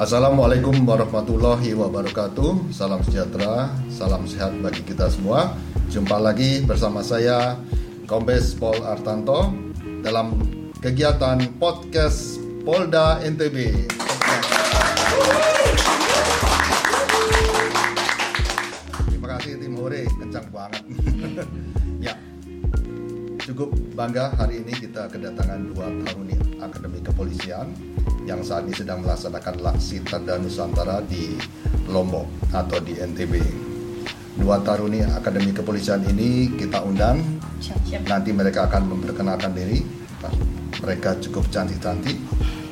Assalamualaikum warahmatullahi wabarakatuh. Salam sejahtera, salam sehat bagi kita semua. Jumpa lagi bersama saya Kombes Pol Artanto dalam kegiatan podcast Polda NTB. Terima kasih tim Hore, kencang banget. ya, cukup bangga hari ini kita kedatangan dua taruni Akademi Kepolisian yang saat ini sedang melaksanakan laksi tanda Nusantara di Lombok atau di NTB. Dua taruni Akademi Kepolisian ini kita undang. Nanti mereka akan memperkenalkan diri. Mereka cukup cantik-cantik,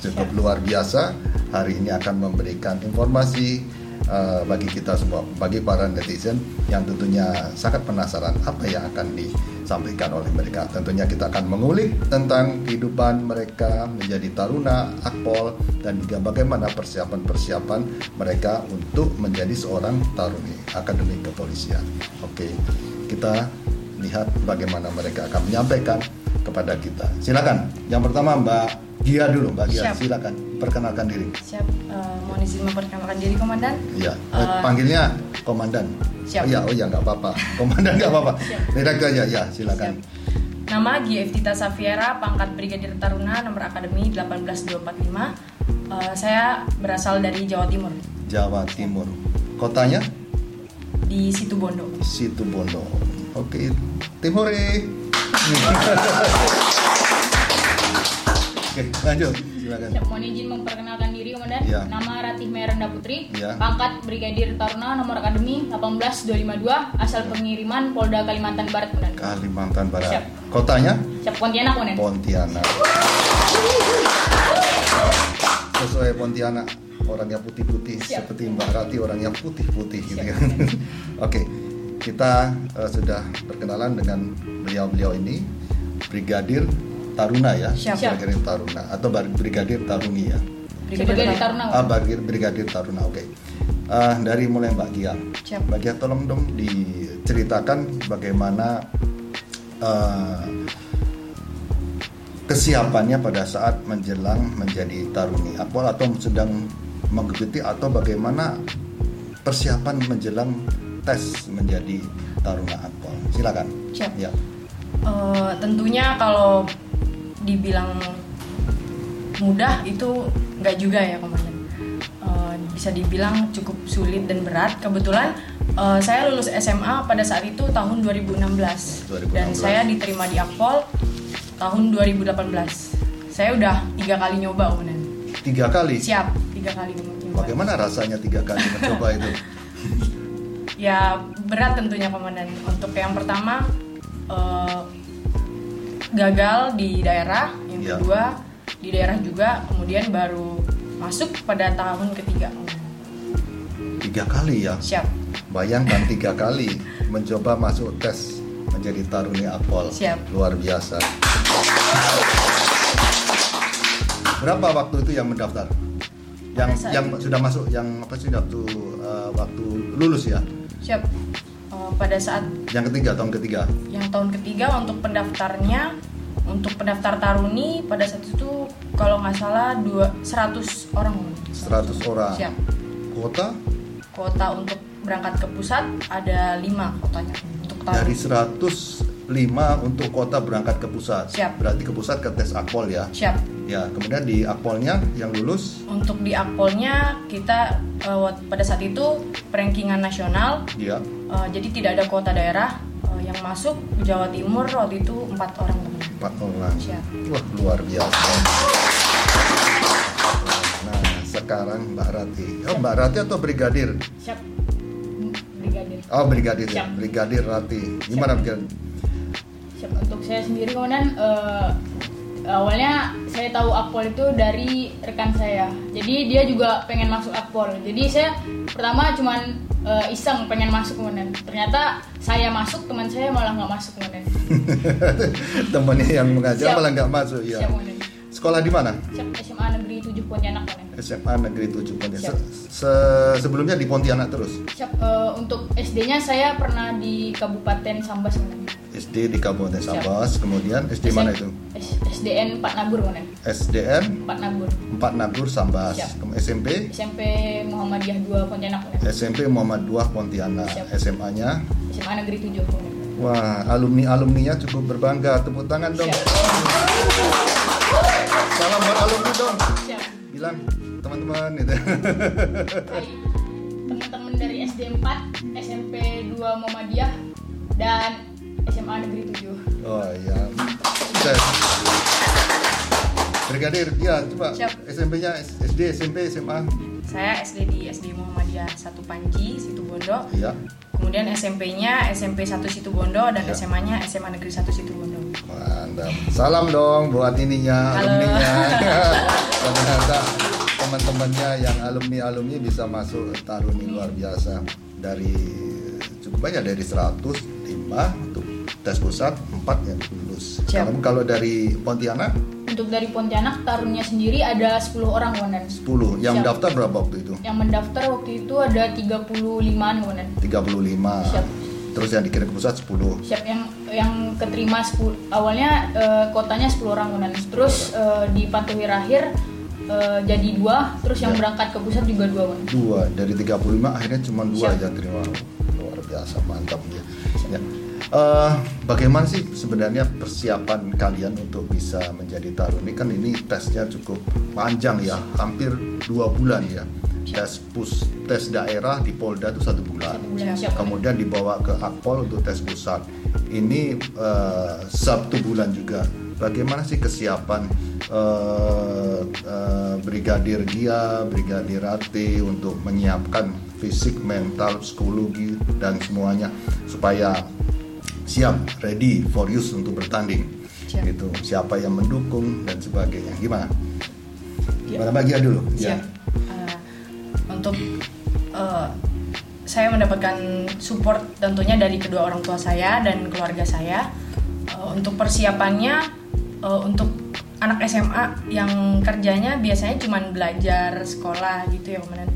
cukup luar biasa. Hari ini akan memberikan informasi uh, bagi kita semua, bagi para netizen yang tentunya sangat penasaran apa yang akan disampaikan oleh mereka. Tentunya kita akan mengulik tentang kehidupan mereka menjadi taruna, akpol, dan juga bagaimana persiapan-persiapan mereka untuk menjadi seorang taruni akademi kepolisian. Oke, kita lihat bagaimana mereka akan menyampaikan kepada kita. Silakan. Yang pertama Mbak Gia dulu, Mbak Gia. Siap. Silakan perkenalkan diri. Siap. Uh, mohon izin memperkenalkan diri, Komandan. Iya. Uh, Panggilnya Komandan. Siap. Oh ya, oh ya nggak apa-apa. Komandan nggak apa-apa. Direktur aja, ya silakan. Siap. Nama Gia Eftita Safiera, pangkat Brigadir Taruna, nomor akademi 18245. Uh, saya berasal dari Jawa Timur. Jawa Timur. Kotanya? Di Situ Bondo. Situ Bondo. Oke, Timore. Oke, lanjut. Silakan. Mohon izin memperkenalkan diri, Komandan. Ya. Nama Ratih Merenda Putri, ya. pangkat Brigadir Taruna, nomor akademi 18252, asal pengiriman Polda Kalimantan Barat, Komandan. Kalimantan Barat. Siap. Kotanya? Siap, Pontianak, Komandan. Pontianak. Sesuai Pontianak, orangnya putih-putih seperti Mbak Rati orangnya putih-putih gitu kan. Oke. Kita uh, sudah berkenalan dengan beliau-beliau ini Brigadir Taruna ya, Siap. Brigadir Taruna atau Brigadir Taruni ya. Brigadir Taruna. Ah, Brigadir, Brigadir Taruna, oke. Okay. Uh, dari mulai Mbak Gia, Siap. Mbak Gia tolong dong diceritakan bagaimana uh, kesiapannya pada saat menjelang menjadi taruni apol atau sedang mengikuti atau bagaimana persiapan menjelang tes menjadi taruna akpol silakan Siap. ya uh, tentunya kalau dibilang mudah itu nggak juga ya komandan uh, bisa dibilang cukup sulit dan berat. Kebetulan uh, saya lulus SMA pada saat itu tahun 2016, 2016. dan saya diterima di Akpol tahun 2018 saya udah tiga kali nyoba komandan tiga kali? Siap tiga kali nyoba. Bagaimana rasanya tiga kali mencoba itu? Ya berat tentunya komandan untuk yang pertama uh, gagal di daerah yang ya. kedua di daerah juga kemudian baru masuk pada tahun ketiga. Tiga kali ya? Siap. Bayangkan tiga kali mencoba masuk tes menjadi taruni apol. Siap. Luar biasa. Berapa waktu itu yang mendaftar? Yang yang itu. sudah masuk yang apa sih waktu uh, waktu lulus ya? Siap uh, pada saat yang ketiga tahun ketiga. yang tahun ketiga untuk pendaftarnya untuk pendaftar taruni pada saat itu kalau nggak salah dua seratus orang. 100 orang. Siap. Kota kota untuk berangkat ke pusat ada lima kotanya untuk taruni. dari 105 untuk kota berangkat ke pusat. Siap. Berarti ke pusat ke tes akpol ya? Siap. Ya kemudian di akpolnya yang lulus? Untuk di akpolnya kita uh, pada saat itu rankingan nasional. Ya uh, jadi tidak ada kota daerah uh, yang masuk Jawa Timur waktu itu empat orang. Empat orang. Siap wah luar biasa. Nah sekarang Mbak Rati. Oh Mbak Rati atau Brigadir? Siap. Brigadir. Oh Brigadir ya? Brigadir Rati. Gimana Brigadir? Siap. Untuk saya sendiri kemudian uh, awalnya saya tahu akpol itu dari rekan saya. Jadi dia juga pengen masuk akpol. Jadi saya pertama cuman uh, iseng pengen masuk kemudian. Ternyata saya masuk teman saya malah nggak masuk kemudian. Temannya yang mengajar malah nggak masuk ya Siap, sekolah di mana? SMA Negeri 7 Pontianak kemudian. SMA Negeri 7 Pontianak. Se se sebelumnya di Pontianak terus? Siap, uh, untuk SD-nya saya pernah di Kabupaten Sambas kemudian. SD di Kabupaten Siap. Sabas, kemudian SD mana itu? SDN 4 Nagur komandan SDN 4 Nagur 4 Nagur Sambas, Siap. SMP SMP Muhammadiyah 2 Pontianak komandan SMP Muhammad II Pontianak, Siap. SMA-nya SMA Negeri 7 komandan Wah, alumni-alumninya cukup berbangga. Tepuk tangan dong. Siap. Salam buat alumni dong. Siap. Bilang teman-teman. Hai, teman-teman dari SD 4, SMP 2 Muhammadiyah dan SMA Negeri 7. Oh iya. Sukses. Brigadir, ya coba. SMP-nya SD, SMP, SMA. Saya SD di SD Muhammadiyah 1 Panji, Situbondo. Iya. Kemudian SMP-nya SMP 1 Situbondo dan Ya. SMA-nya SMA Negeri 1 Situbondo. Mantap. Salam dong buat ininya, Halo. alumninya. Ternyata teman-temannya yang alumni-alumni bisa masuk Taruni luar biasa dari cukup banyak dari 105 untuk tes pusat 4 yang lulus. Siap. Kalau- Kalau dari Pontianak Untuk dari Pontianak tarunnya sendiri ada 10 orang komandan. 10. Yang Siap. daftar berapa waktu itu? Yang mendaftar waktu itu ada 35-an komandan. 35. Siap. Terus yang dikirim ke pusat 10. Siap yang yang keterima 10 awalnya eh, kotanya 10 orang komandan. Terus eh, di Pantuhir akhir eh, jadi dua, terus yang Ya. berangkat ke pusat juga dua. Dua dari 35 akhirnya cuma dua Siap. yang terima. Luar biasa mantap ya. Ya. Eh, bagaimana sih sebenarnya persiapan kalian untuk bisa menjadi taruni? Kan ini tesnya cukup panjang ya, hampir dua bulan ya. Tes pus, tes daerah di Polda itu satu bulan. Kemudian dibawa ke Akpol untuk tes pusat. Ini eh, satu bulan juga. Bagaimana sih kesiapan eh, eh, Brigadir Gia, Brigadir Rati untuk menyiapkan fisik, mental, psikologi dan semuanya supaya siap, ready for use untuk bertanding. Siap. Gitu. Siapa yang mendukung dan sebagainya. Gimana? Ya. Gimana bagia dulu? Siap. Eh, untuk eh, saya mendapatkan support tentunya dari kedua orang tua saya dan keluarga saya. Eh, untuk persiapannya eh, untuk anak SMA yang kerjanya biasanya cuma belajar sekolah gitu ya kemudian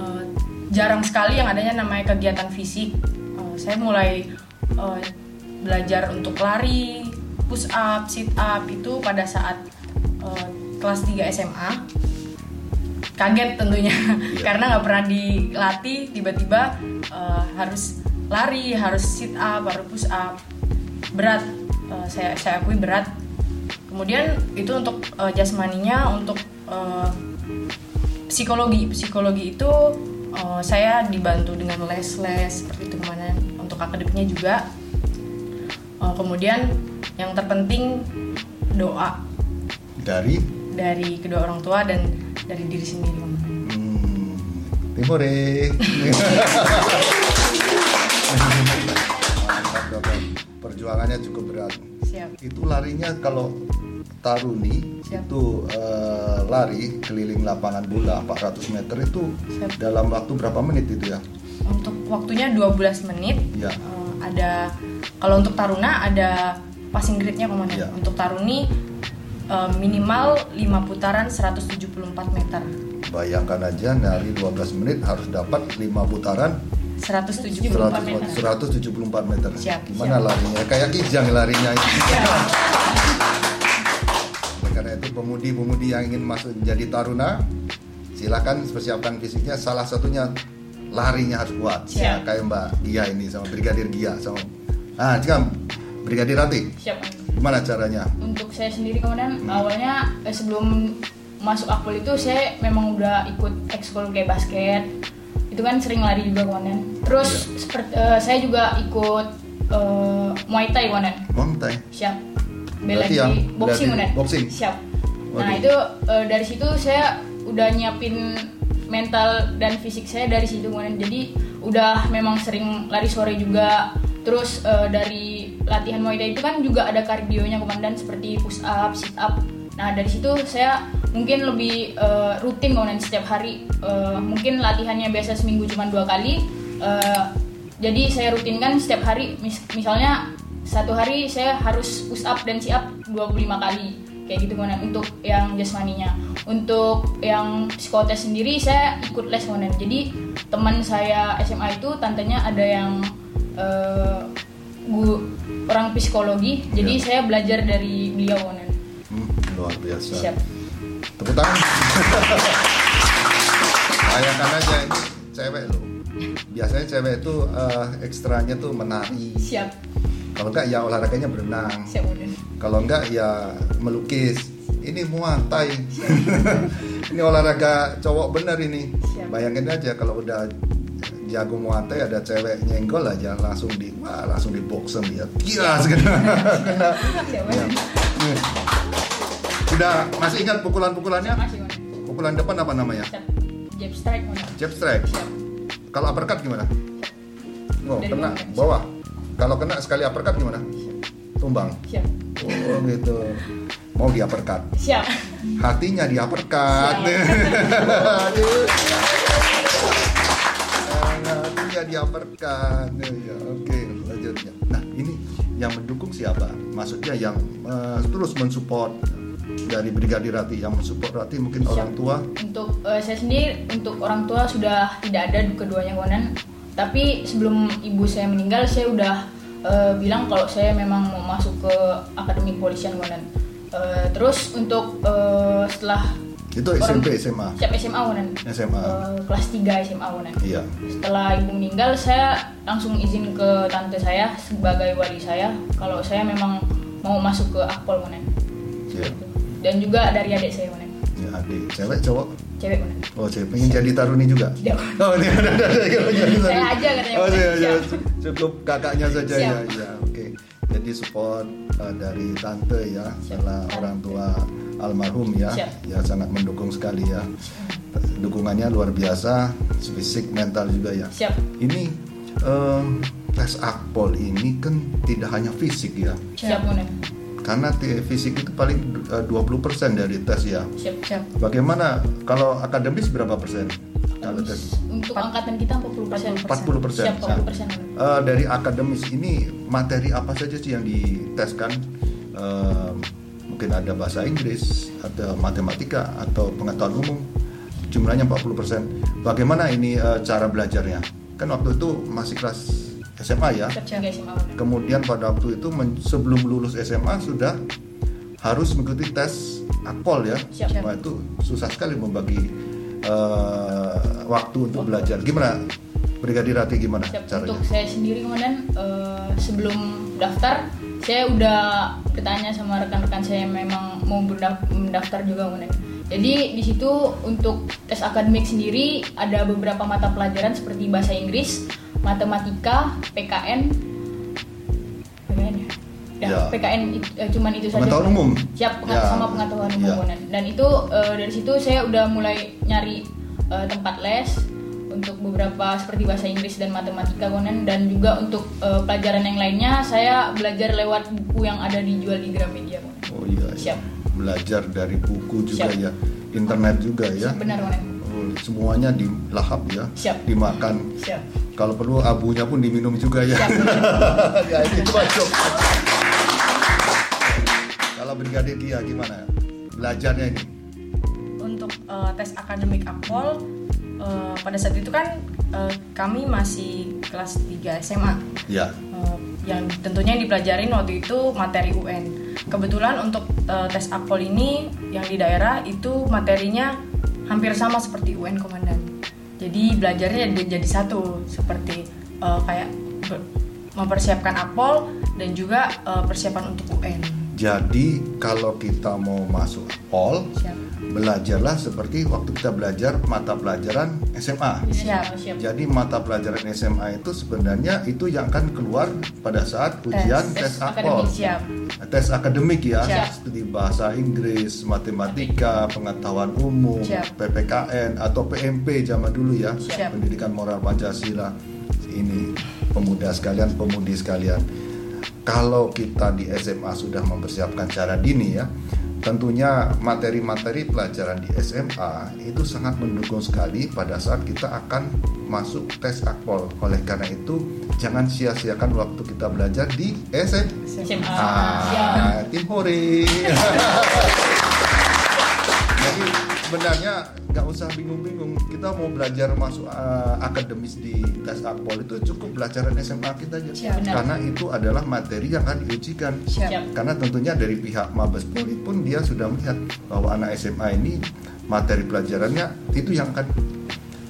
Eh, jarang sekali yang adanya namanya kegiatan fisik. Eh, saya mulai eh, belajar untuk lari, push up, sit up itu pada saat eh, kelas 3 SMA kaget tentunya Iya. karena nggak pernah dilatih tiba-tiba eh, harus lari harus sit up harus push up. Berat eh, saya saya akui berat. Kemudian itu untuk eh, jasmaninya untuk eh, psikologi. Psikologi itu eh, saya dibantu dengan les-les seperti itu ke mana untuk akademiknya juga Eh, kemudian yang terpenting doa Dari dari kedua orang tua dan dari diri sendiri Om. Hmm, Timore. Bapak. Perjuangannya cukup berat. siap Itu larinya kalau Taruni Siap. itu eh, lari keliling lapangan bola 400 meter itu Siap. dalam waktu berapa menit itu ya? untuk waktunya 12 menit Ya. eh, ada kalau untuk taruna ada passing gridnya komandan Ya. untuk taruni eh, minimal 5 putaran 174 meter Bayangkan aja nari 12 menit harus dapat 5 putaran 174 100 meter 174 meter. Siap, Gimana siap. larinya? Kayak kijang larinya itu. Ya. Oleh karena itu pemudi-pemudi yang ingin masuk menjadi taruna silakan persiapkan fisiknya salah satunya larinya harus kuat Siap. Ya, kayak Mbak Gia ini sama Brigadir Gia sama ah cikam Brigadir Rati Siap. gimana caranya Untuk saya sendiri komandan awalnya eh, sebelum masuk akpol itu saya memang udah ikut ekskul kayak basket itu kan sering lari juga komandan. Terus seperti eh, saya juga ikut eh, muay thai komandan. Montai Siap. Bela diri boxing komandan. boxing? Siap. Nah Waduh. itu eh, dari situ saya udah nyiapin mental dan fisik saya dari situ komandan. Jadi udah memang sering lari sore juga. Terus eh, dari latihan muay thai itu kan juga ada kardionya komandan seperti push up, sit up. Nah dari situ saya mungkin lebih eh, rutin komandan setiap hari. Eh, mungkin latihannya biasa seminggu cuma dua kali. Eh, jadi saya rutinkan setiap hari. Mis- misalnya satu hari saya harus push up dan sit up 25 kali kayak gitu komandan untuk yang jasmaninya untuk yang psikotes sendiri saya ikut les komandan jadi teman saya SMA itu tantenya ada yang guru orang psikologi. Jadi Ya. saya belajar dari beliau Wonan. Hmm, luar biasa. Siap. Tepuk tangan. Bayangkan aja ini cewek loh. Biasanya cewek itu eh, ekstranya tuh menari. Siap. Kalau enggak ya olahraganya berenang. Kalau enggak ya melukis. Ini muay thai. ini olahraga cowok bener ini. Bayangin aja kalau udah jago muay thai ada cewek nyenggol aja langsung di wah langsung di boxem dia. Gila kena. kena. Siap Ya. Wonan. Nih. Sudah masih ingat pukulan-pukulannya? Pukulan depan apa namanya? Jab strike. Jab strike. Kalau uppercut gimana? Oh, kena bawah. Kalau kena sekali uppercut gimana? Tumbang. Siap. Oh gitu. Mau di uppercut. Siap. Hatinya di uppercut. Hatinya di uppercut. Ya, Oke, lanjutnya. Nah, ini yang mendukung siapa? Maksudnya yang eh, terus mensupport dari Brigadir Rati yang mensupport Rati mungkin Siap. orang tua Untuk eh, saya sendiri, untuk orang tua sudah tidak ada keduanya Wonan. Tapi sebelum ibu saya meninggal, saya udah eh, bilang kalau saya memang mau masuk ke akademi kepolisian Wonan. Eh, terus untuk eh, setelah itu Orang- SMP SMA siap SMA Wonan, SMA Eh, kelas 3 SMA Wonan. iya Setelah ibu meninggal, saya langsung izin ke tante saya sebagai wali saya kalau saya memang mau masuk ke akpol Wonan. iya Dan juga dari adik saya Wonan, adik cewek cowok cewek Wonan. oh cewek pengen jadi taruni juga Tidak. oh ini ada ada ada Saya aja katanya, oh iya. Siap. cukup kakaknya saja ya Siap. ya oke jadi support uh, dari tante ya Siap. setelah orang tua almarhum ya Siap. ya sangat mendukung sekali ya dukungannya luar biasa fisik mental juga ya Siap. ini em, tes akpol ini kan tidak hanya fisik ya Siap. Karena fisik itu paling uh, 20% dari tes ya Siap. Siap. Bagaimana kalau akademis berapa persen? Kalau tes Untuk angkatan kita 40 persen. 40 persen. Siap 40 persen. Eh, dari akademis ini materi apa saja sih yang diteskan? Eh, mungkin ada bahasa Inggris, ada matematika atau pengetahuan umum. Jumlahnya 40 persen. Bagaimana ini eh, cara belajarnya? Kan waktu itu masih kelas SMA ya. Siap 3 SMA Wonan. Kemudian pada waktu itu men- sebelum lulus SMA sudah harus mengikuti tes akpol ya. Siap. Wah, itu susah sekali membagi eh, waktu untuk belajar. Gimana? Brigadir Rati gimana Siap. caranya? Untuk saya sendiri kemudian eh, sebelum daftar saya udah bertanya sama rekan-rekan saya yang memang mau mendaftar juga kemudian. Jadi di situ untuk tes akademik sendiri ada beberapa mata pelajaran seperti bahasa Inggris, matematika, PKN, PKN ya. Ya, Ya. PKN it- eh, cuman itu saja. Pengetahuan umum? Siap, pengat- Ya. sama pengetahuan umum. Ya. Dan itu eh, dari situ saya udah mulai nyari eh, tempat les untuk beberapa seperti bahasa Inggris dan matematika Wonan dan juga untuk pelajaran yang lainnya saya belajar lewat buku yang ada dijual di Gramedia. Oh iya. iya. Siap. Belajar dari buku juga Siap. ya. Internet juga ya. Benar Wonan. Semuanya dilahap ya. Siap. Dimakan. Siap. Kalau perlu abunya pun diminum juga ya. Siap. ya cuma joke. Kalau Brigadir Kia gimana? Belajarnya ini? Untuk eh, tes akademik Akpol eh, pada saat itu kan eh, kami masih kelas 3 SMA. Ya. Eh, yang tentunya yang dipelajarin waktu itu materi UN. Kebetulan untuk eh, tes Akpol ini yang di daerah itu materinya hampir sama seperti UN komandan. Jadi belajarnya jadi, jadi satu seperti eh, kayak mempersiapkan Akpol dan juga eh, persiapan untuk UN. Jadi kalau kita mau masuk Pol, Siap. Belajarlah seperti waktu kita belajar mata pelajaran SMA. Siap. Siap. Jadi mata pelajaran SMA itu sebenarnya itu yang akan keluar pada saat ujian tes, Tes akpol. akademik. Siap. Tes akademik ya, Siap. seperti bahasa Inggris, matematika, pengetahuan umum, Siap. PPKN atau PMP zaman dulu ya, Siap. pendidikan moral Pancasila. Ini pemuda sekalian, pemudi sekalian. Kalau kita di SMA sudah mempersiapkan cara dini ya, tentunya materi-materi pelajaran di SMA itu sangat mendukung sekali pada saat kita akan masuk tes akpol. Oleh karena itu, jangan sia-siakan waktu kita belajar di SMA. SMA. Ah, tim hore. Sebenarnya nggak usah bingung-bingung. Kita mau belajar masuk uh, akademis di tes akpol itu cukup belajaran SMA kita aja. Siap. Benar. Karena itu adalah materi yang akan diujikan. Siap. Karena tentunya dari pihak Mabes Polri pun dia sudah melihat bahwa anak SMA ini materi pelajarannya itu yang akan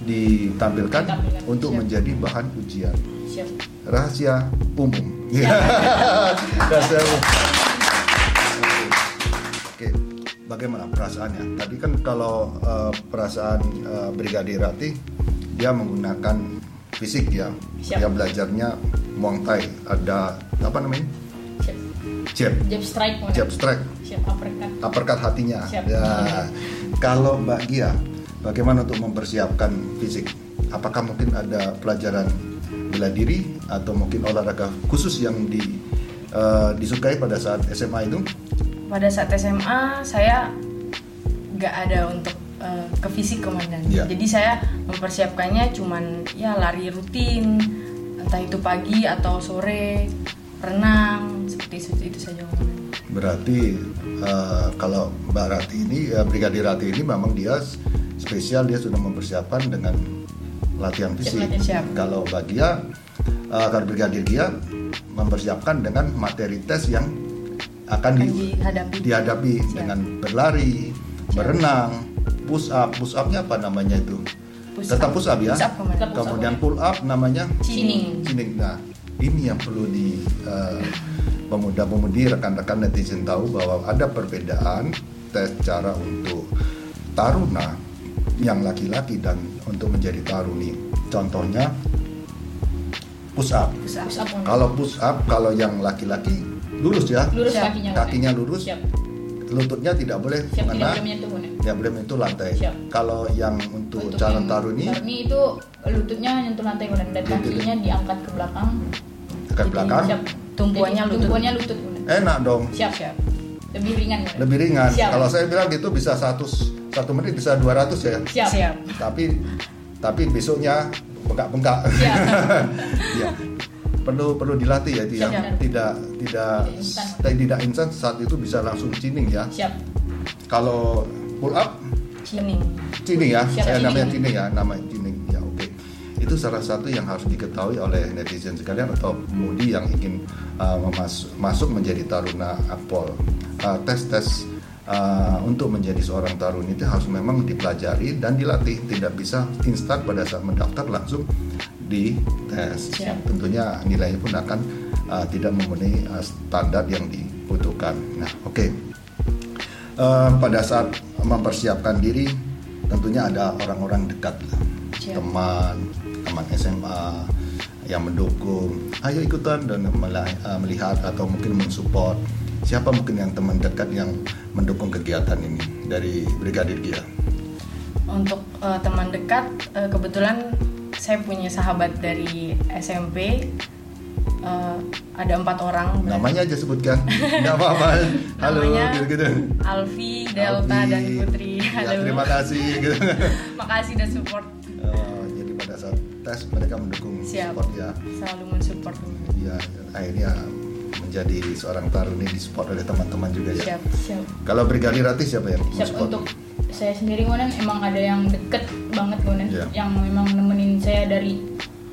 ditampilkan Ditampilkan. untuk Siap. menjadi bahan ujian siap rahasia umum. rahasia umum. Oke. Oke, bagaimana perasaannya? Tadi kan kalau eh, perasaan eh, Brigadir Rati dia menggunakan fisik ya, Siap. dia belajarnya Muang Thai, ada apa namanya? siap Jab, jab strike jab strike, siap uppercut uppercut hatinya. Siap. Ya. Kalau Mbak Gia, bagaimana untuk mempersiapkan fisik? Apakah mungkin ada pelajaran bela diri atau mungkin olahraga khusus yang di, eh, disukai pada saat SMA itu? Pada saat SMA saya nggak ada untuk eh, ke fisik komandan Iya. jadi saya mempersiapkannya cuman ya lari rutin entah itu pagi atau sore renang seperti itu, itu saja Berarti eh, kalau Mbak Rati ini, eh, Brigadir Rati ini memang dia spesial dia sudah mempersiapkan dengan latihan fisik. Siap. Kalau bagi dia, eh, kalau Brigadir dia mempersiapkan dengan materi tes yang akan Akan di- dihadapi. dihadapi Siap. dengan berlari, berenang, push up, push upnya apa namanya itu? Push Tetap up. push up ya. Push up. Kemudian pull up namanya Cining. Cining. Nah, ini yang perlu di eh, pemuda-pemudi rekan-rekan netizen tahu bahwa ada perbedaan tes cara untuk taruna yang laki-laki dan untuk menjadi taruni. Contohnya push up. Push up. push up komandan. Kalau push up kalau yang laki-laki lurus ya, lurus Siap. kakinya kakinya lurus, siap lututnya tidak boleh siap tidak mengena, boleh menyentuh ya boleh menyentuh lantai. Siap. Kalau yang untuk, Untuk calon taruni taruni itu lututnya nyentuh lantai dan Lutut. kakinya diangkat ke belakang dekat Jadi, belakang, siap. Tumpuannya Jadi, lutut. tumpuannya lutut enak dong. siap Siap. lebih ringan lebih ringan. Siap. Kalau saya bilang gitu bisa satu satu menit bisa 200 ya. siap Siap. Tapi tapi besoknya bengkak-bengkak. Siap. ya. Perlu perlu dilatih ya ya. Siap. Tidak tidak Tidak instan. tidak instan saat itu bisa langsung cining ya. siap Kalau pull up Cining. cining ya. Siap, saya cining. namanya cining ya, nama cining. Ya oke. Itu salah satu yang harus diketahui oleh netizen sekalian atau pemudi yang ingin uh, memas- masuk menjadi taruna akpol. Uh, tes-tes uh, untuk menjadi seorang taruna itu harus memang dipelajari dan dilatih. Tidak bisa instan pada saat mendaftar langsung di tes. Siap. Tentunya nilainya pun akan uh, tidak memenuhi uh, standar yang dibutuhkan. Nah, oke. Eh, pada saat mempersiapkan diri tentunya ada orang-orang dekat. Siap. teman teman SMA yang mendukung ayo ikutan dan eh, melihat atau mungkin mensupport siapa mungkin yang teman dekat yang mendukung kegiatan ini dari Brigadir Gia Untuk eh, teman dekat, eh, kebetulan saya punya sahabat dari SMP. eh, ada empat orang. namanya aja sebutkan nggak apa-apa halo Namanya gitu-gitu Alfi, Delta, Alfi. dan Putri. ya, Halo. terima kasih gitu. Makasih dan support. Oh, jadi pada saat tes mereka mendukung Siap. support ya Selalu mensupport. ya akhirnya menjadi seorang taruni di support oleh teman-teman juga ya. Siap. siap Kalau Brigadir Rati siapa yang siap mensupport? untuk saya sendiri komandan emang ada yang deket banget komandan Iya. yang memang nemenin saya dari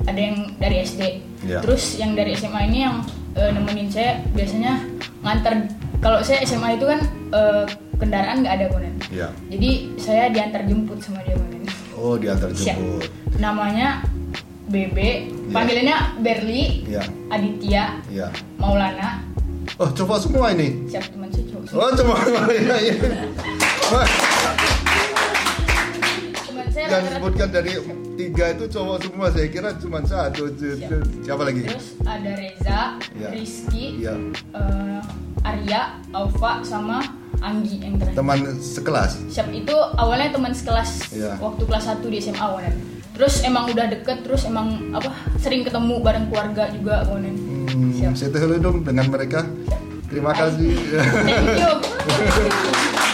ada yang dari SD Iya. terus yang dari SMA ini yang eh, nemenin saya biasanya ngantar kalau saya SMA itu kan eh, kendaraan nggak ada komandan Ya. jadi saya diantar jemput sama dia komandan Oh, diantar Siap. jemput. namanya Bebe panggilannya Berli Ya. Aditya Ya. Maulana Oh, coba semua ini. siap teman saya cowok Oh, coba ya, ya. Yang disebutkan dari tiga itu cowok semua. Saya kira cuma satu. Siap. Siapa lagi? terus ada Reza Ya. Rizky Ya. eh, Arya, Alfa sama Anggi yang terakhir. Teman sekelas. Siap itu awalnya teman sekelas Iya. waktu kelas 1 di SMA Wonen. Terus emang udah deket, terus emang apa sering ketemu bareng keluarga juga Wonen. Hmm, Siap. saya dong dengan mereka. Terima kasih. Thank you.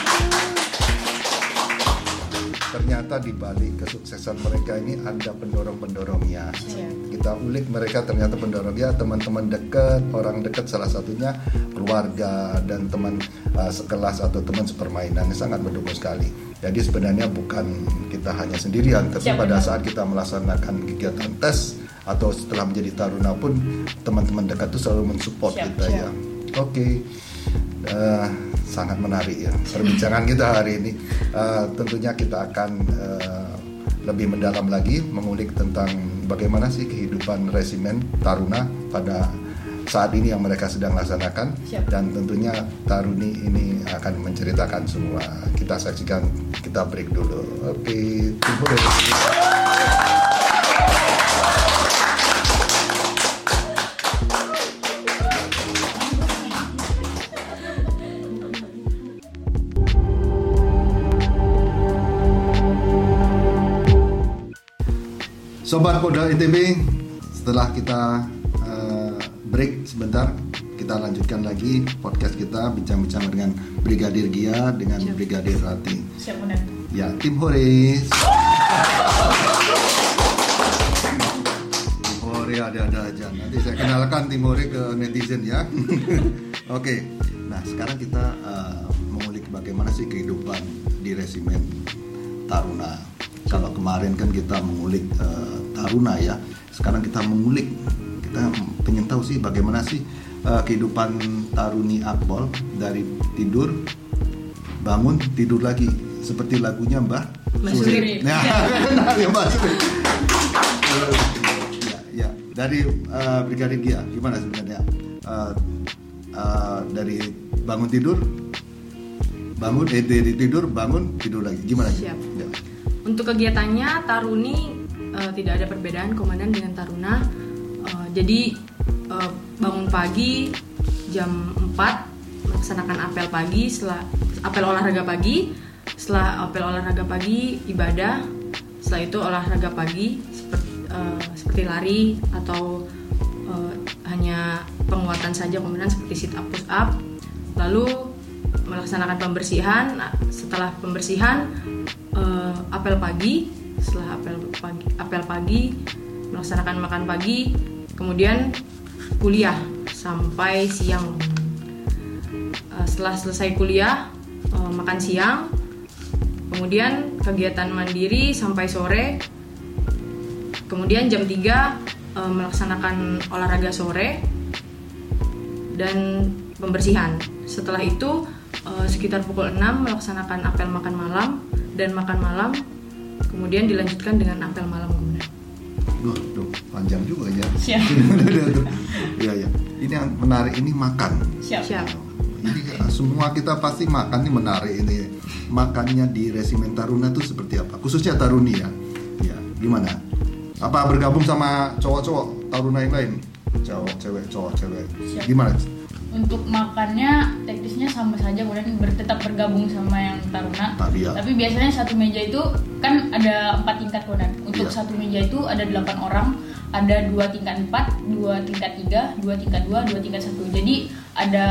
ternyata di balik kesuksesan mereka ini ada pendorong-pendorongnya. Siap. Kita ulik mereka ternyata pendorongnya teman-teman dekat, orang dekat salah satunya keluarga dan teman uh, sekelas atau teman sepermainan sangat mendukung sekali. Jadi sebenarnya bukan kita hanya sendirian, tapi Siap, pada benar. saat kita melaksanakan kegiatan tes atau setelah menjadi taruna pun teman-teman dekat itu selalu mensupport Siap, kita siap. ya. Oke. Eh, sangat menarik ya perbincangan kita hari ini. Eh, tentunya kita akan eh, lebih mendalam lagi mengulik tentang bagaimana sih kehidupan resimen taruna pada saat ini yang mereka sedang laksanakan Siap. dan tentunya Taruni ini akan menceritakan semua. Kita saksikan, kita break dulu. Oke, tunggu Sobat Polda ITB, setelah kita eh, break sebentar, kita lanjutkan lagi podcast kita bincang-bincang dengan Brigadir Gia dengan Siap. Brigadir Rati. Siap Komandan. Ya, tim Hore. Tim Hore ada-ada aja. Nanti saya kenalkan tim Hore ke netizen ya. Oke. Nah, sekarang kita eh, mengulik bagaimana sih kehidupan di resimen Taruna. Kalau kemarin kan kita mengulik eh, Taruna ya. Sekarang kita mengulik kita pengen tahu sih bagaimana sih eh, kehidupan Taruni Akpol dari tidur bangun tidur lagi seperti lagunya Mbah Suri. Nah, ya Mbah Suri. ya, ya. Dari eh, Brigadir Gia, gimana sebenarnya Eh, eh, dari bangun tidur, bangun eh dari tidur bangun tidur lagi, gimana? Siap. Ya. Untuk kegiatannya Taruni eh, tidak ada perbedaan komandan dengan Taruna. Eh, jadi eh, bangun pagi jam 4 melaksanakan apel pagi, setelah apel olahraga pagi, setelah apel olahraga pagi ibadah, setelah itu olahraga pagi seperti, eh, seperti lari atau eh, hanya penguatan saja komandan seperti sit up push up. Lalu melaksanakan pembersihan. Setelah pembersihan eh, apel pagi, setelah apel pagi, apel pagi melaksanakan makan pagi, kemudian kuliah sampai siang. Eh, setelah selesai kuliah, eh, makan siang, kemudian kegiatan mandiri sampai sore, kemudian jam 3 eh, melaksanakan olahraga sore dan pembersihan. Setelah itu eh, sekitar pukul 6 melaksanakan apel makan malam dan makan malam, kemudian dilanjutkan dengan apel malam kemudian. Duh, duh, panjang juga ya. Siap. Iya, ya. Ini yang menarik ini makan. Siap. Siap. Ini ya, semua kita pasti makan ini menarik ini. Makannya di resimen Taruna itu seperti apa? Khususnya Taruni ya. Ya, gimana? Apa bergabung sama cowok-cowok Taruna yang lain? Cowok, cewek, cowok, cewek. Siap. Gimana? Untuk makannya teknisnya sama saja kemudian ber- tetap bergabung sama yang taruna. Ya. Tapi biasanya satu meja itu kan ada empat tingkat kodan. Untuk Iya. satu meja itu ada delapan orang, ada dua tingkat empat, dua tingkat tiga, dua tingkat dua, dua tingkat satu. Jadi ada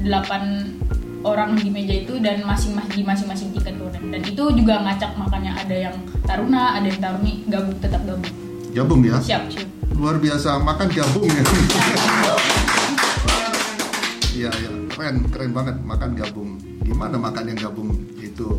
delapan orang di meja itu dan masing-masing di masing-masing tingkat kodan. Dan itu juga ngacak makannya ada yang taruna, ada yang taruni gabung tetap gabung. Gabung ya? Siap, siap. Luar biasa makan gabung ya. Iya, iya, keren, keren banget makan gabung. Gimana makan yang gabung itu?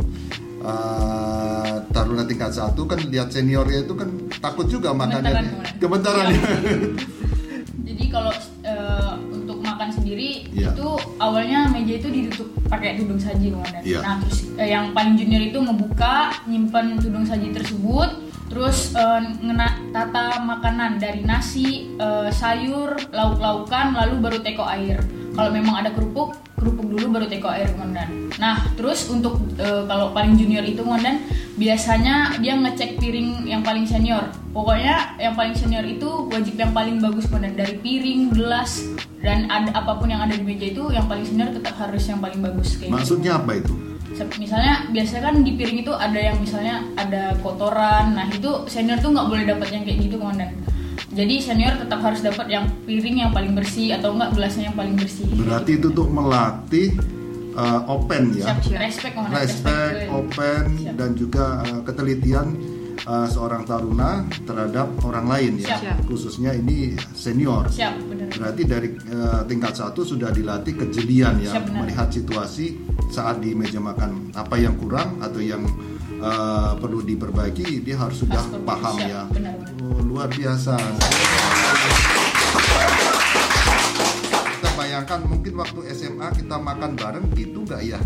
Eh, Taruna tingkat satu kan lihat seniornya itu kan takut juga makannya. Gemetaran, ya. Jadi kalau eh, untuk makan sendiri Iya. itu awalnya meja itu ditutup pakai tudung saji komandan. Iya. Nah terus eh, yang paling junior itu ngebuka, nyimpan tudung saji tersebut, terus eh, ngena tata makanan dari nasi, eh, sayur, lauk-laukan, lalu baru teko air. Kalau memang ada kerupuk, kerupuk dulu baru teko air komandan. Nah terus untuk eh, kalau paling junior itu komandan biasanya dia ngecek piring yang paling senior. Pokoknya yang paling senior itu wajib yang paling bagus komandan dari piring, gelas dan ada apa pun yang ada di meja itu yang paling senior tetap harus yang paling bagus kayak gitu. Maksudnya apa itu? Misalnya biasanya kan di piring itu ada yang misalnya ada kotoran. Nah itu senior tuh nggak boleh dapat yang kayak gitu komandan. Jadi senior tetap harus dapat yang piring yang paling bersih atau enggak gelasnya yang paling bersih. Berarti itu tuh melatih uh, open ya. Siap, siap. Respect. Respect, Respect. open Siap. dan juga uh, ketelitian uh, seorang taruna terhadap orang lain ya. Siap. Khususnya ini senior. Siap, benar. Berarti dari uh, tingkat satu sudah dilatih kejelian ya, Siap, benar. melihat situasi saat di meja makan apa yang kurang atau yang uh, perlu diperbaiki dia harus sudah Harus paham ya. benar, benar. Oh, luar biasa. Kita bayangkan mungkin waktu SMA kita makan bareng gitu nggak ya?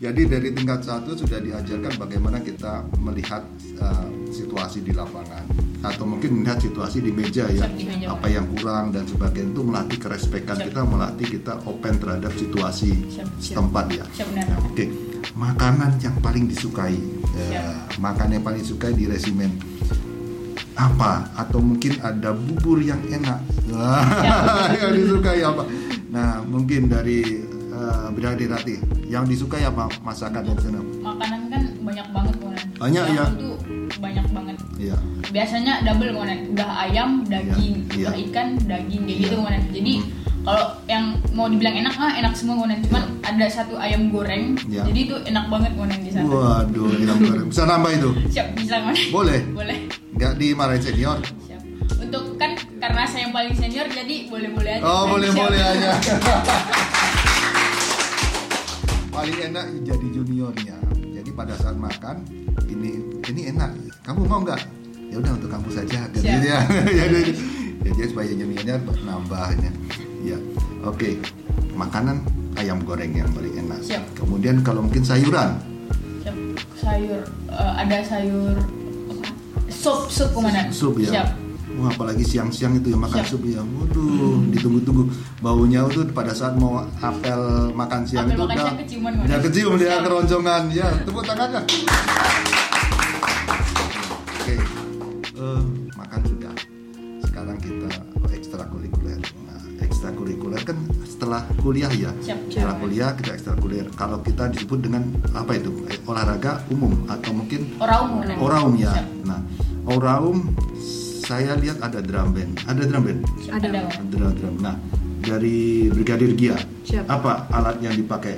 Jadi dari tingkat satu sudah diajarkan bagaimana kita melihat uh, situasi di lapangan atau mungkin melihat situasi di meja ya apa yang kurang dan sebagainya itu melatih kerespekan kita melatih kita open terhadap situasi setempat ya. Siap, benar. Makanan yang paling disukai, ya, Siap. makanan yang paling disukai di resimen apa? Atau mungkin ada bubur yang enak, Wah, yang disukai apa? Nah, mungkin dari uh, Brigadir Rati, yang disukai apa masakan di sana? Makanan kan banyak banget, Komandan. Banyak, ya? Itu banyak banget. Iya, Biasanya double, Komandan. Udah ayam, daging, Iya. udah ikan, daging kayak Iya. gitu, Komandan. Jadi kalau yang mau dibilang enak mah enak semua, Komandan. Cuman ada satu ayam goreng. Iya. Jadi itu enak banget, Komandan di sana. waduh, enak banget. Bisa nambah itu? Siap, bisa, Komandan. Boleh? Boleh. Nggak dimarahin senior? Siap. Untuk kan karena saya yang paling senior jadi boleh-boleh aja. Oh, Siap. boleh-boleh aja. Paling enak jadi juniornya. Jadi pada saat makan ini ini enak. Kamu mau nggak? Ya udah untuk kamu saja. Gitu ya. Jadi jadi supaya juniornya nambahnya. Ya. Oke. Makanan ayam goreng yang paling enak. Siap. Kemudian kalau mungkin sayuran. Siap. Sayur eh, ada sayur apa? Sup, sup komandan. Sup ya. Siap. Wah, apalagi siang-siang itu ya makan Siap. sup ya. Waduh, ditunggu-tunggu. Baunya itu pada saat mau apel makan siang Apel itu makan udah siang keciuman, udah kecium dia keroncongan. Ya, tepuk tangannya. Oke. Eh, makan sudah. Setelah kuliah ya. Siap. Setelah kuliah kita ekstrakurikuler. Kalau kita disebut dengan apa itu? Eh, olahraga umum atau mungkin Oraum. Oraum ya. Siap. Nah, Oraum saya lihat ada drum band. Ada drum band. Siap, Ada. ada. Ada drum, drum. Nah, dari Brigadir Gia, Siap. apa alat yang dipakai?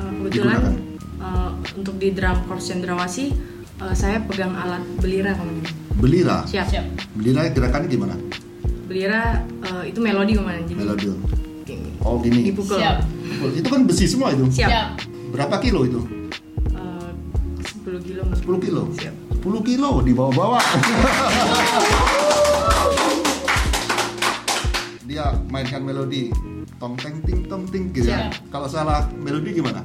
Uh, kebetulan Digunakan. uh, untuk di drum corps cendrawasih uh, saya pegang alat belira komandan. Belira. Siap. Siap. Belira gerakannya gimana? Belira uh, itu melodi komandan. Jadi Melodi. Oh gini. dipukul. Siap. Itu kan besi semua itu. Siap. Berapa kilo itu? Uh, 10 kilo. 10 kilo. Siap. 10 kilo dibawa-bawa. Dia mainkan melodi tong teng ting tong ting gitu ya. Kalau salah melodi gimana?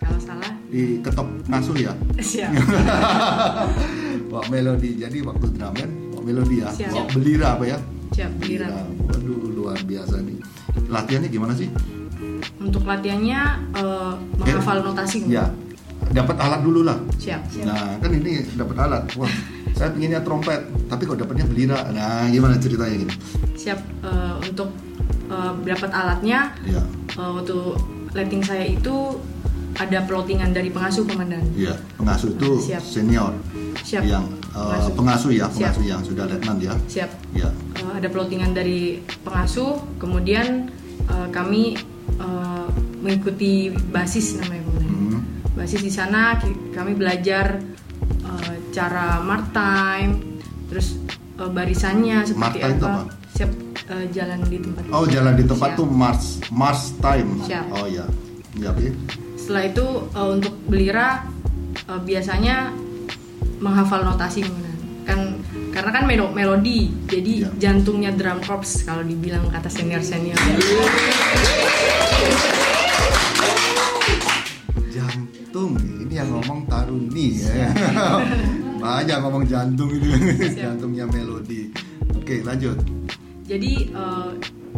Kalau salah Diketok ngasuh ya. siap. bawa melodi jadi waktu drum band bawa melodi ya Siap. bawa belira apa ya Siap, belira. waduh luar biasa nih latihannya gimana sih Untuk latihannya uh, menghafal notasi ya dapat alat dulu lah Siap. nah kan ini dapat alat wah saya pinginnya trompet tapi kok dapatnya belira nah gimana ceritanya gitu Siap uh, untuk uh, dapat alatnya ya uh, waktu letting saya itu ada plottingan dari pengasuh komandan. ya pengasuh itu Siap. senior Siap. yang uh, Pengasuh. pengasuh ya Siap. pengasuh yang sudah letnan ya Siap. ya Uh, ada plottingan dari pengasuh, kemudian uh, kami uh, mengikuti basis namanya. Hmm. Basis di sana kami belajar uh, cara mark time, terus uh, barisannya seperti itu apa. apa? Siap uh, jalan di tempat. oh jalan di tempat Siap. tuh mars mars time Siap. oh ya ya Setelah itu uh, untuk belira uh, biasanya menghafal notasi kan karena kan melo- melodi jadi Iya. jantungnya drum corps kalau dibilang kata senior senior jantung ini yang ngomong Taruni ya. Banyak ngomong jantung ini. Jantungnya melodi. Oke lanjut. Jadi uh,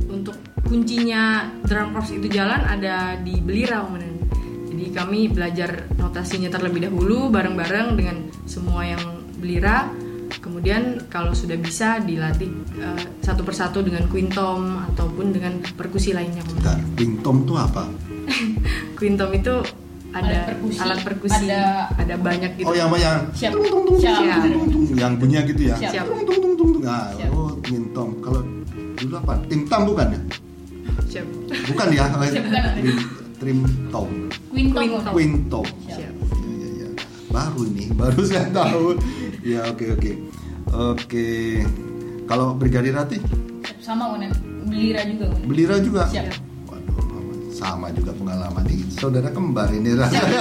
untuk kuncinya drum corps itu jalan ada di belira komandan jadi kami belajar notasinya terlebih dahulu bareng-bareng dengan semua yang belira kemudian kalau sudah bisa dilatih uh, satu persatu dengan quintom ataupun dengan perkusi lainnya bentar bingtom tuh apa Quintom itu ada Alat perkusi. alat perkusi, Ada- ada, banyak gitu. oh yang apa yang Siap. tung, tung, tung, Siap. Siap. tung, tung, yang bunyinya gitu ya Siap. Tung, tung, tung, tung, tung. Nah, Siap. oh bingtom kalau dulu apa tim tam bukan ya Siap. Bukan ya, bukan. Trim, Tom. Quinto. Quinto. Quinto. Siap. Ya, ya, ya. Baru ini, baru saya tahu. Ya oke oke. Oke. Kalau Brigadir Rati, Sama Unen. Belira juga Unen. Belira juga. Siap. Waduh, sama juga pengalaman ini. Saudara kembar ini rasanya.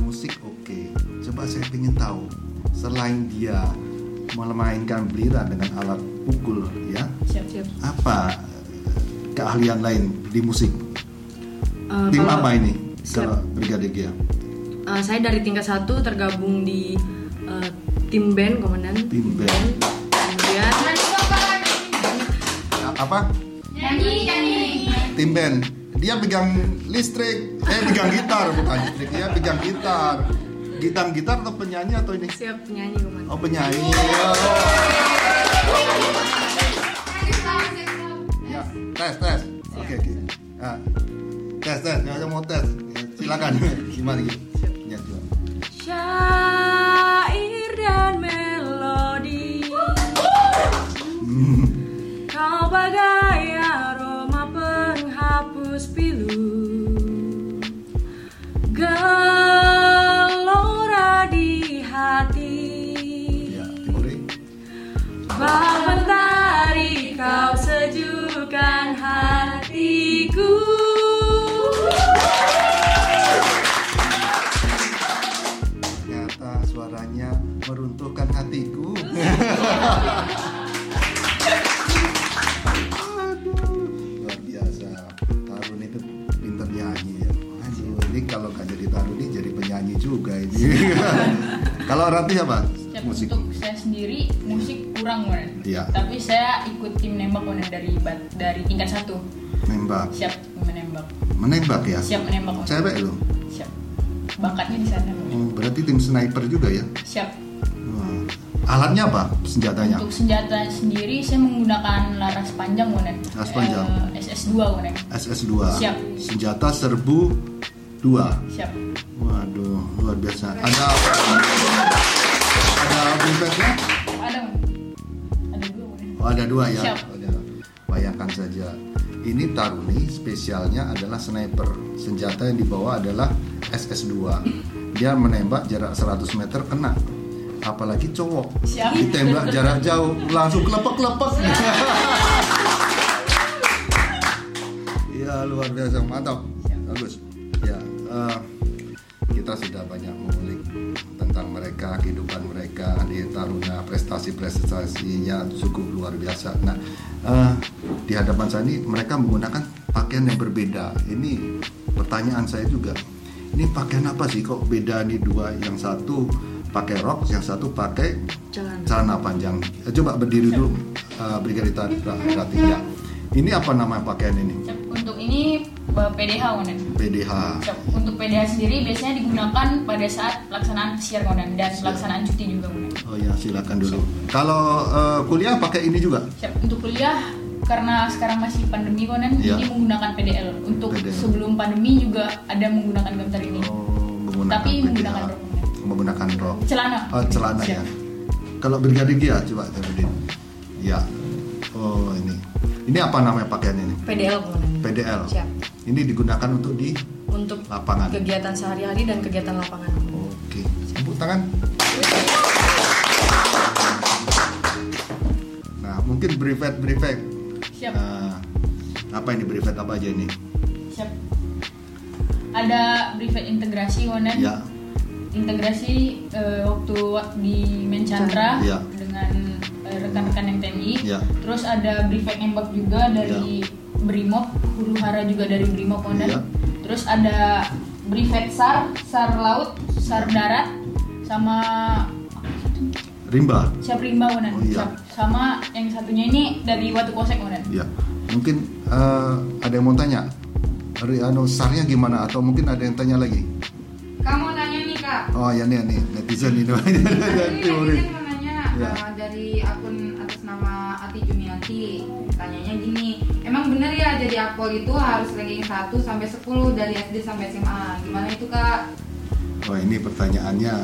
Musik oke. Coba saya ingin tahu selain dia memainkan belira dengan alat pukul ya, Siap. Siap. apa keahlian lain di musik? Eh, Tim kalau- apa ini? Siap. Kalau Brigadir Gia? Eh, saya dari tingkat satu tergabung di eh, tim band komandan. Tim band. Kemudian Apa? Nyanyi, nyanyi. Tim band. Dia pegang listrik, eh pegang gitar bukan listrik, dia pegang gitar. Gitar gitar atau penyanyi atau ini? siap penyanyi komandan. Oh penyanyi. Ya, tes tes. Oke oke. Ah, tes tes. Yang mau tes, silakan. Gimana gitu? Ya, coba. Syair dan melodi Kau bagai aroma penghapus pilu Gelora di hati Ya, Timuri. Aduh, luar biasa. Tarun itu pinter nyanyi ya. Aduh, ini kalau nggak jadi Tarun ini jadi penyanyi juga ini. kalau Rati apa? Siap. Musik. Untuk saya sendiri musik kurang Unen. Iya. Tapi saya ikut tim nembak Unen dari dari tingkat satu. Nembak. Siap menembak. Menembak ya? Siap menembak. Cewek loh. Siap. Bakatnya di sana. Oh, berarti tim sniper juga ya? Siap. Alatnya apa? Senjatanya? Untuk senjata sendiri saya menggunakan laras panjang Unen. Laras panjang. Eh, SS2 Unen. SS2. Siap. Senjata serbu 2. Siap. Waduh, luar biasa. Ada ada buntutnya? Ada. Ada dua Unen. Oh, ada dua ya. Siap. Ada. Bayangkan saja. Ini Taruni spesialnya adalah sniper. Senjata yang dibawa adalah SS2. Dia menembak jarak 100 meter kena. Apalagi cowok. Siap. Ditembak jarak jauh langsung kelepek-kelepek. Iya, luar biasa. Mantap. Bagus. Ya, eh, kita sudah banyak mengulik tentang mereka, kehidupan mereka di Taruna, prestasi-prestasinya cukup luar biasa. Nah, eh, di hadapan saya ini mereka menggunakan pakaian yang berbeda. Ini pertanyaan saya juga. Ini pakaian apa sih kok beda nih dua? Yang satu pakai rok, yang satu pakai Celana. celana panjang. Eh, Coba berdiri dulu, uh, Brigadir Rati. Ya. Ini apa nama pakaian ini? Siap. Untuk ini eh, PDH Unen. PDH. Siap. Untuk PDH sendiri biasanya digunakan pada saat pelaksanaan siar Unen dan pelaksanaan cuti juga Unen. Oh ya, silakan dulu. Kalau uh, kuliah pakai ini juga? Siap. Untuk kuliah karena sekarang masih pandemi Konen, Iya. jadi menggunakan PDL. Untuk PDL. sebelum pandemi juga ada menggunakan gambar ini. Oh, menggunakan Tapi PDH. menggunakan rok. Menggunakan rok. Celana. Oh, celana Siap. ya. Kalau Brigadir Gia, coba Brigadir. Ya. Oh, ini. Ini apa namanya pakaian ini? PDL. PDL. Siap. Ini digunakan untuk di Untuk lapangan. kegiatan sehari-hari dan kegiatan lapangan. Oke. Tepuk tangan. Nah, mungkin brevet brevet. Siap. Nah, apa ini brevet apa aja ini? Siap. Ada brevet integrasi Konen. Ya. Integrasi eh, waktu di Menchandra Iya. dengan eh, rekan-rekan yang TNI. Iya. Terus ada brevet nembak juga dari Brimob, Huru Hara juga dari Brimob Konen. Iya. Terus ada brevet SAR, SAR laut, SAR darat, sama Rimba. siap rimba Konen. Oh, iya. Sama yang satunya ini dari Watu Kosek Konen. Ya. Mungkin eh, ada yang mau tanya. Ri- Anu sarnya gimana atau mungkin ada yang tanya lagi? Kamu nanya kak. Oh ya nih nih netizen ini. Ini Teori. netizen mau nanya Ya. uh, dari akun atas nama Ati Juniati. Tanyanya gini, emang bener ya jadi akpol itu harus ranking 1 sampai 10 dari SD sampai SMA. Gimana itu kak? Oh ini pertanyaannya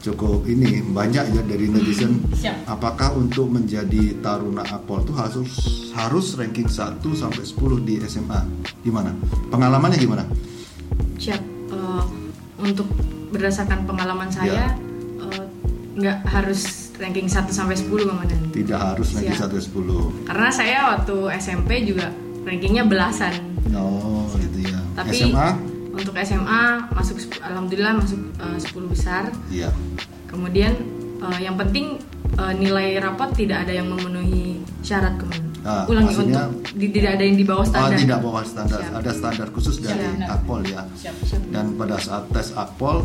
cukup ini banyak ya dari netizen. Siap. Apakah untuk menjadi taruna Akpol itu harus harus ranking 1 sampai 10 di SMA? Gimana? Pengalamannya gimana? Siap. Eh, untuk berdasarkan pengalaman Ya. saya eh, nggak harus ranking 1 sampai 10 komandan. Tidak harus ranking Siap. 1 10. Karena saya waktu SMP juga rankingnya belasan. Oh, gitu ya. Tapi SMA? untuk SMA masuk alhamdulillah masuk eh, 10 besar. Iya. Kemudian eh, yang penting eh, nilai rapot tidak ada yang memenuhi syarat kemudian. Ah, Ulangi maksudnya- untuk di- tidak ada yang di bawah Oh, standar. tidak bawah standar. Siap. Ada standar khusus dari Siap. Akpol ya. Siap. Siap. Dan pada saat tes Akpol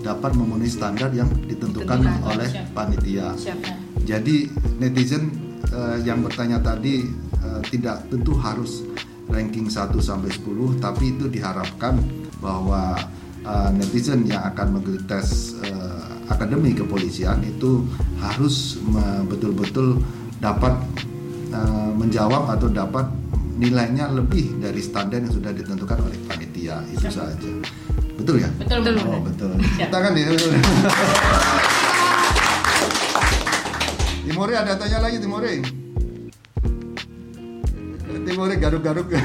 dapat memenuhi standar yang ditentukan Ditentukan. oleh Siap. panitia. Siap. Nah, Jadi netizen eh, yang bertanya tadi eh, tidak tentu harus ranking 1 sampai 10 tapi itu diharapkan bahwa eh, netizen yang akan mengikuti tes eh, akademi kepolisian itu harus betul-betul dapat menjawab atau dapat nilainya lebih dari standar yang sudah ditentukan oleh panitia itu saja. Betul ya? betul betul. Oh betul. Siap. Tangan ya. Timore ada tanya lagi Timore. Timore garuk-garuk.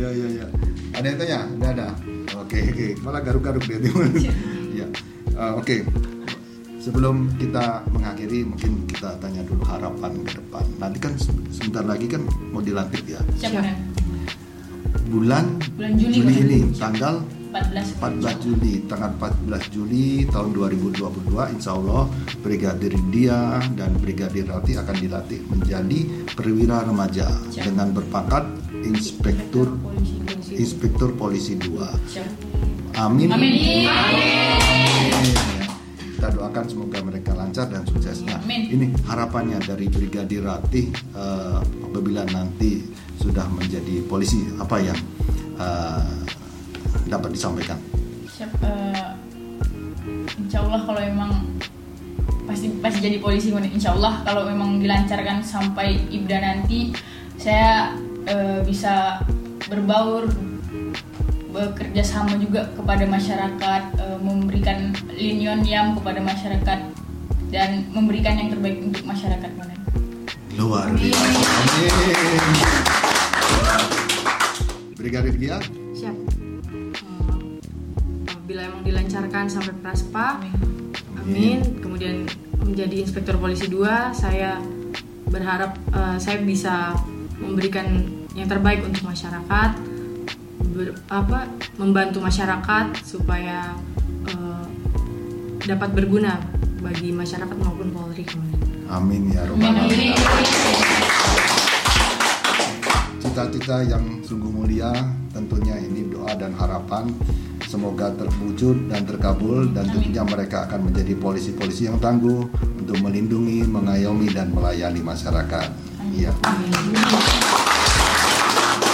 ya ya ya. Ada yang tanya? Ada ada. Oke oke. Malah garuk-garuk dia Timore. ya. Ah, oke. Sebelum kita mengakhiri mungkin kita tanya dulu harapan ke depan. Nanti kan se- sebentar lagi kan mau dilantik ya. Siap. Siap. Komandan. Bulan, Bulan Juli, Juli ini tanggal 14. 14 Juli tanggal 14 Juli tahun 2022 Insya Allah Brigadir Dia dan Brigadir Rati akan dilatih menjadi perwira remaja Siap. dengan berpangkat Inspektur Polisi. Inspektur Polisi 2 Siap. Amin Amin. Amin. Kita doakan semoga mereka lancar dan sukses. Nah, ini harapannya dari Brigadir Ratih eh, apabila nanti sudah menjadi polisi apa yang eh, dapat disampaikan? Siap. eh, insya Allah kalau memang pasti pasti jadi polisi. Insya Allah kalau memang dilancarkan sampai ibda nanti saya eh, bisa berbaur bekerja sama juga kepada masyarakat eh, memberikan linion yam kepada masyarakat dan memberikan yang terbaik untuk masyarakat Komandan. Luar biasa. Amin. Brigadir Gia, Siap. Eh, Bila emang dilancarkan sampai praspa, amin. Kemudian menjadi inspektur polisi 2, saya berharap eh, saya bisa memberikan yang terbaik untuk masyarakat, ber- apa membantu masyarakat supaya eh, dapat berguna bagi masyarakat maupun Polri amin ya robbal Amin. alamin. Cita-cita yang sungguh mulia, tentunya ini doa dan harapan semoga terwujud dan terkabul dan tentunya mereka akan menjadi polisi-polisi yang tangguh untuk melindungi, mengayomi dan melayani masyarakat. Iya.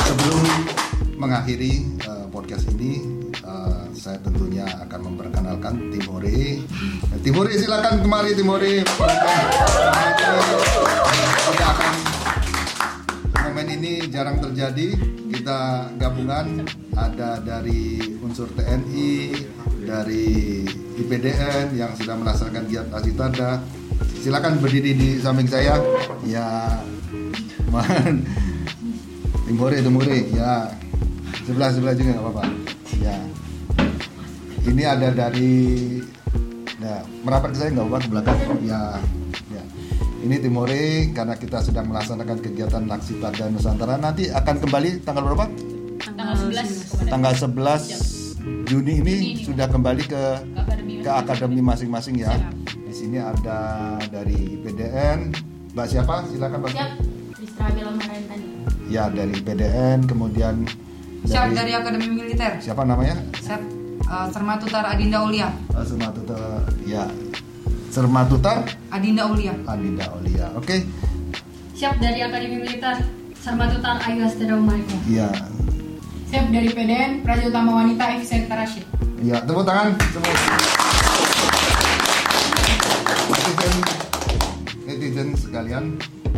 Sebelum mengakhiri eh, podcast ini, eh, saya tentunya akan memperkenalkan Timore. Eh, Timore silakan kemari Timore. Kita akan momen ini jarang terjadi. Kita gabungan ada dari unsur TNI, dari IPDN yang sudah melaksanakan giat Asitada. Silakan berdiri di samping saya. Ya, man. Timore, Timore, ya. Sebelah sebelah juga nggak apa-apa. Ya. Ini ada dari Nah, merapat ke saya nggak apa-apa ke belakang. Ya, ya. Ini Timore karena kita sedang melaksanakan kegiatan Naksi Tada Nusantara nanti akan kembali tanggal berapa? Tanggal 11 Komandan. Tanggal 11 Juni ini Juni ini. sudah kembali ke Ke akademi masing-masing ya. Di sini ada dari PDN, Mbak siapa? Silakan Mbak. Siap. Ya dari PDN, kemudian Siap dari Akademi Militer. siapa namanya? Siap uh, Sermatutar Adinda Ulia. Eh, Sermatuta ya Sermatutar Adinda Ulia. Adinda Olia. Oke. Siap dari Akademi Militer Sarmatutar Ayu Astera Umariko. Iya. Siap dari PDN Praja Utama Wanita Efisenta Rashid. Iya, tepuk tangan semua. Netizen, netizen sekalian,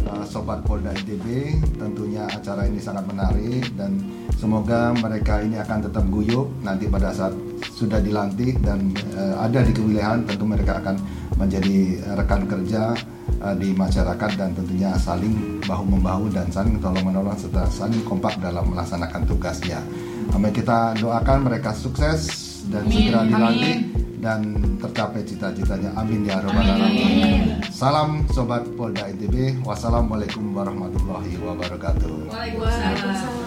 uh, sobat Polda ITB, tentunya acara ini sangat menarik dan semoga mereka ini akan tetap guyup nanti pada saat sudah dilantik dan eh, ada di kewilayahan tentu mereka akan menjadi rekan kerja eh, di masyarakat dan tentunya saling bahu membahu dan saling tolong menolong serta saling kompak dalam melaksanakan tugasnya. Amin kita doakan mereka sukses dan Amin, segera dilantik amin. dan tercapai cita-citanya. Amin ya robbal alamin. Salam sobat Polda ITB. Wassalamualaikum warahmatullahi wabarakatuh. Waalaikumsalam.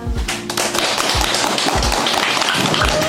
はい。